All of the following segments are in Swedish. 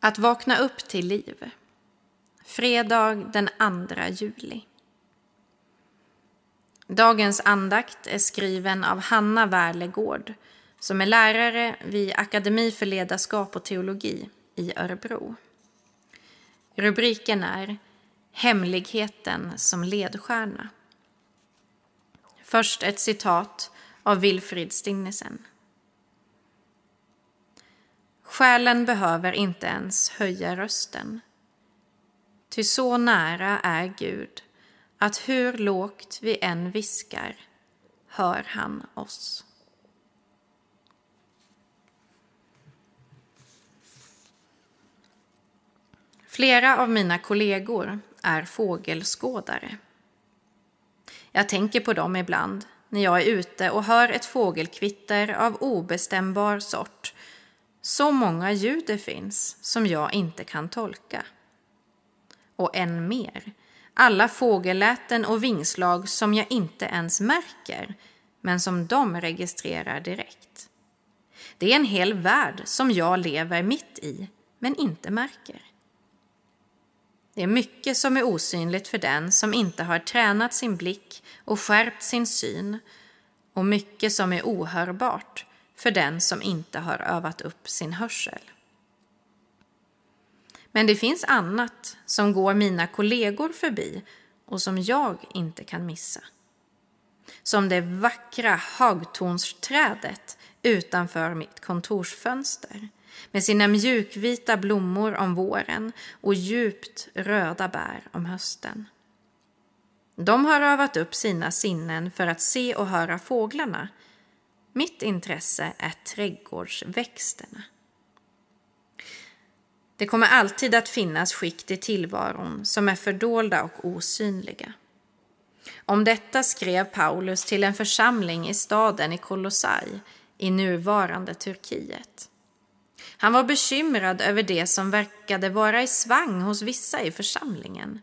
Att vakna upp till liv. Fredag den 2 juli. Dagens andakt är skriven av Hanna Wärlegård som är lärare vid Akademi för ledarskap och teologi i Örebro. Rubriken är Hemligheten som ledstjärna. Först ett citat av Wilfrid Stinnesen. Själen behöver inte ens höja rösten. Ty så nära är Gud att hur lågt vi än viskar hör han oss. Flera av mina kollegor är fågelskådare. Jag tänker på dem ibland när jag är ute och hör ett fågelkvitter av obestämbar sort. Så många ljud det finns som jag inte kan tolka. Och än mer, alla fågelläten och vingslag som jag inte ens märker, men som de registrerar direkt. Det är en hel värld som jag lever mitt i, men inte märker. Det är mycket som är osynligt för den som inte har tränat sin blick och skärpt sin syn och mycket som är ohörbart för den som inte har övat upp sin hörsel. Men det finns annat som går mina kollegor förbi och som jag inte kan missa. Som det vackra hagtornsträdet utanför mitt kontorsfönster med sina mjukvita blommor om våren och djupt röda bär om hösten. De har övat upp sina sinnen för att se och höra fåglarna. Mitt intresse är trädgårdsväxterna. Det kommer alltid att finnas skikt i tillvaron som är fördolda och osynliga. Om detta skrev Paulus till en församling i staden i Kolossai i nuvarande Turkiet. Han var bekymrad över det som verkade vara i svang hos vissa i församlingen.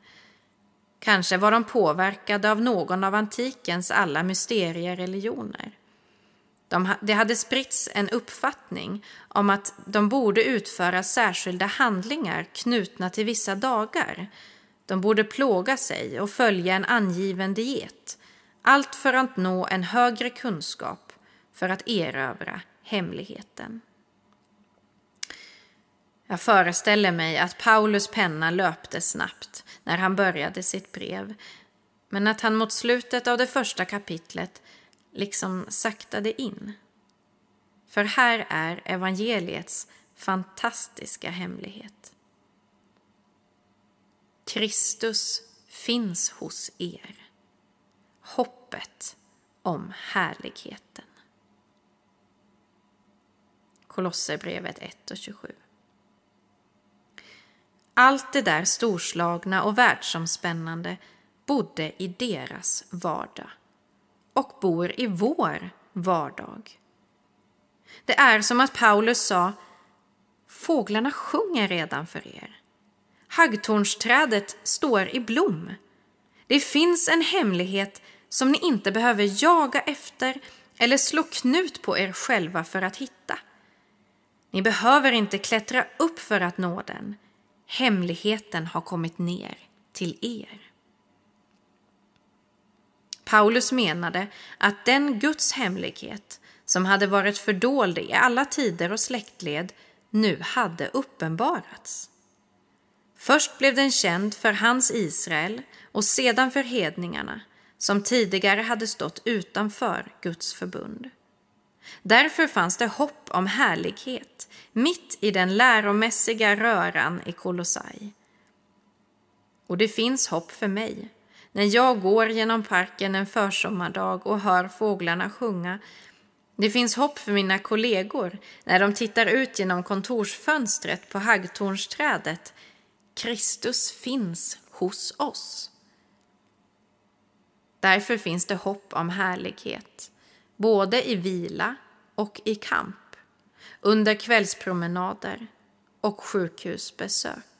Kanske var de påverkade av någon av antikens alla mysteriereligioner. De, det hade spritts en uppfattning om att de borde utföra särskilda handlingar knutna till vissa dagar. De borde plåga sig och följa en angiven diet. Allt för att nå en högre kunskap, för att erövra hemligheten. Jag föreställer mig att Paulus penna löpte snabbt när han började sitt brev, men att han mot slutet av det första kapitlet liksom saktade in. För här är evangeliets fantastiska hemlighet. Kristus finns hos er. Hoppet om härligheten. Kolosserbrevet 1 och 27. Allt det där storslagna och världsomspännande bodde i deras vardag och bor i vår vardag. Det är som att Paulus sa Fåglarna sjunger redan för er. Haggtornsträdet står i blom. Det finns en hemlighet som ni inte behöver jaga efter eller slå knut på er själva för att hitta. Ni behöver inte klättra upp för att nå den. Hemligheten har kommit ner till er. Paulus menade att den Guds hemlighet som hade varit fördold i alla tider och släktled nu hade uppenbarats. Först blev den känd för hans Israel och sedan för hedningarna som tidigare hade stått utanför Guds förbund. Därför fanns det hopp om härlighet mitt i den läromässiga röran i Kolossai. Och det finns hopp för mig när jag går genom parken en försommardag och hör fåglarna sjunga. Det finns hopp för mina kollegor när de tittar ut genom kontorsfönstret på haggtornsträdet. Kristus finns hos oss. Därför finns det hopp om härlighet, både i vila och i kamp, under kvällspromenader och sjukhusbesök.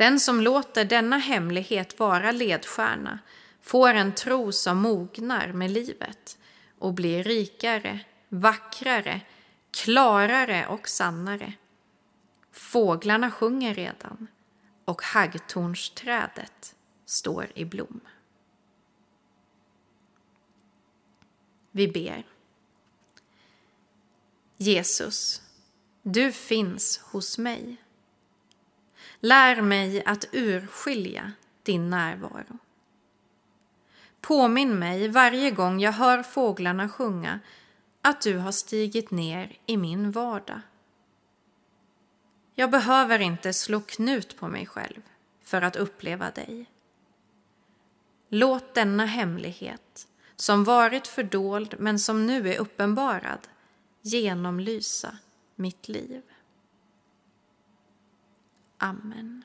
Den som låter denna hemlighet vara ledstjärna får en tro som mognar med livet och blir rikare, vackrare, klarare och sannare. Fåglarna sjunger redan och haggtornsträdet står i blom. Vi ber. Jesus, du finns hos mig. Lär mig att urskilja din närvaro. Påminn mig varje gång jag hör fåglarna sjunga att du har stigit ner i min vardag. Jag behöver inte slå knut på mig själv för att uppleva dig. Låt denna hemlighet, som varit fördold men som nu är uppenbarad, genomlysa mitt liv. Amen.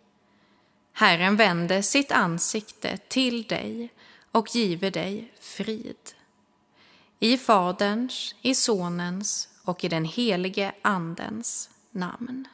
Herren vände sitt ansikte till dig och giver dig frid. I Faderns, i Sonens och i den helige Andens namn.